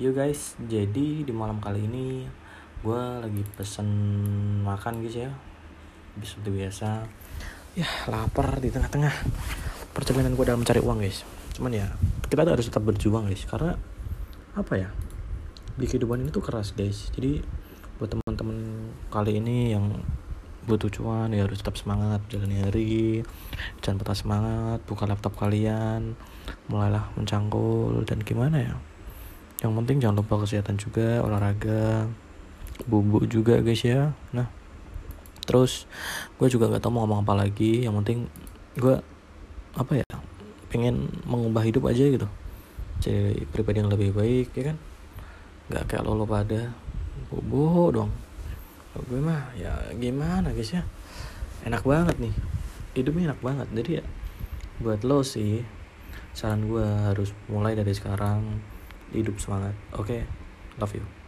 Yo guys, jadi di malam kali ini gue lagi pesen makan guys ya. Seperti biasa. Ya lapar di tengah-tengah. Perjalanan gue dalam mencari uang guys. Cuman ya kita harus tetap berjuang guys. Karena apa ya? Di kehidupan ini tuh keras guys. Jadi buat teman-teman kali ini yang butuh cuan ya harus tetap semangat jalani hari. Jangan patah semangat buka laptop kalian mulailah mencangkul dan gimana ya yang penting jangan lupa kesehatan juga olahraga bubuk juga guys ya. Nah terus gue juga gak tau mau ngomong apa lagi. Yang penting gue apa ya pengen mengubah hidup aja gitu. Jadi pribadi yang lebih baik ya kan? Nggak kayak lo lo pada bobo dong Kalau gue mah ya gimana guys ya? Enak banget nih. Hidupnya enak banget. Jadi ya buat lo sih saran gue harus mulai dari sekarang hidup semangat. Oke. Love you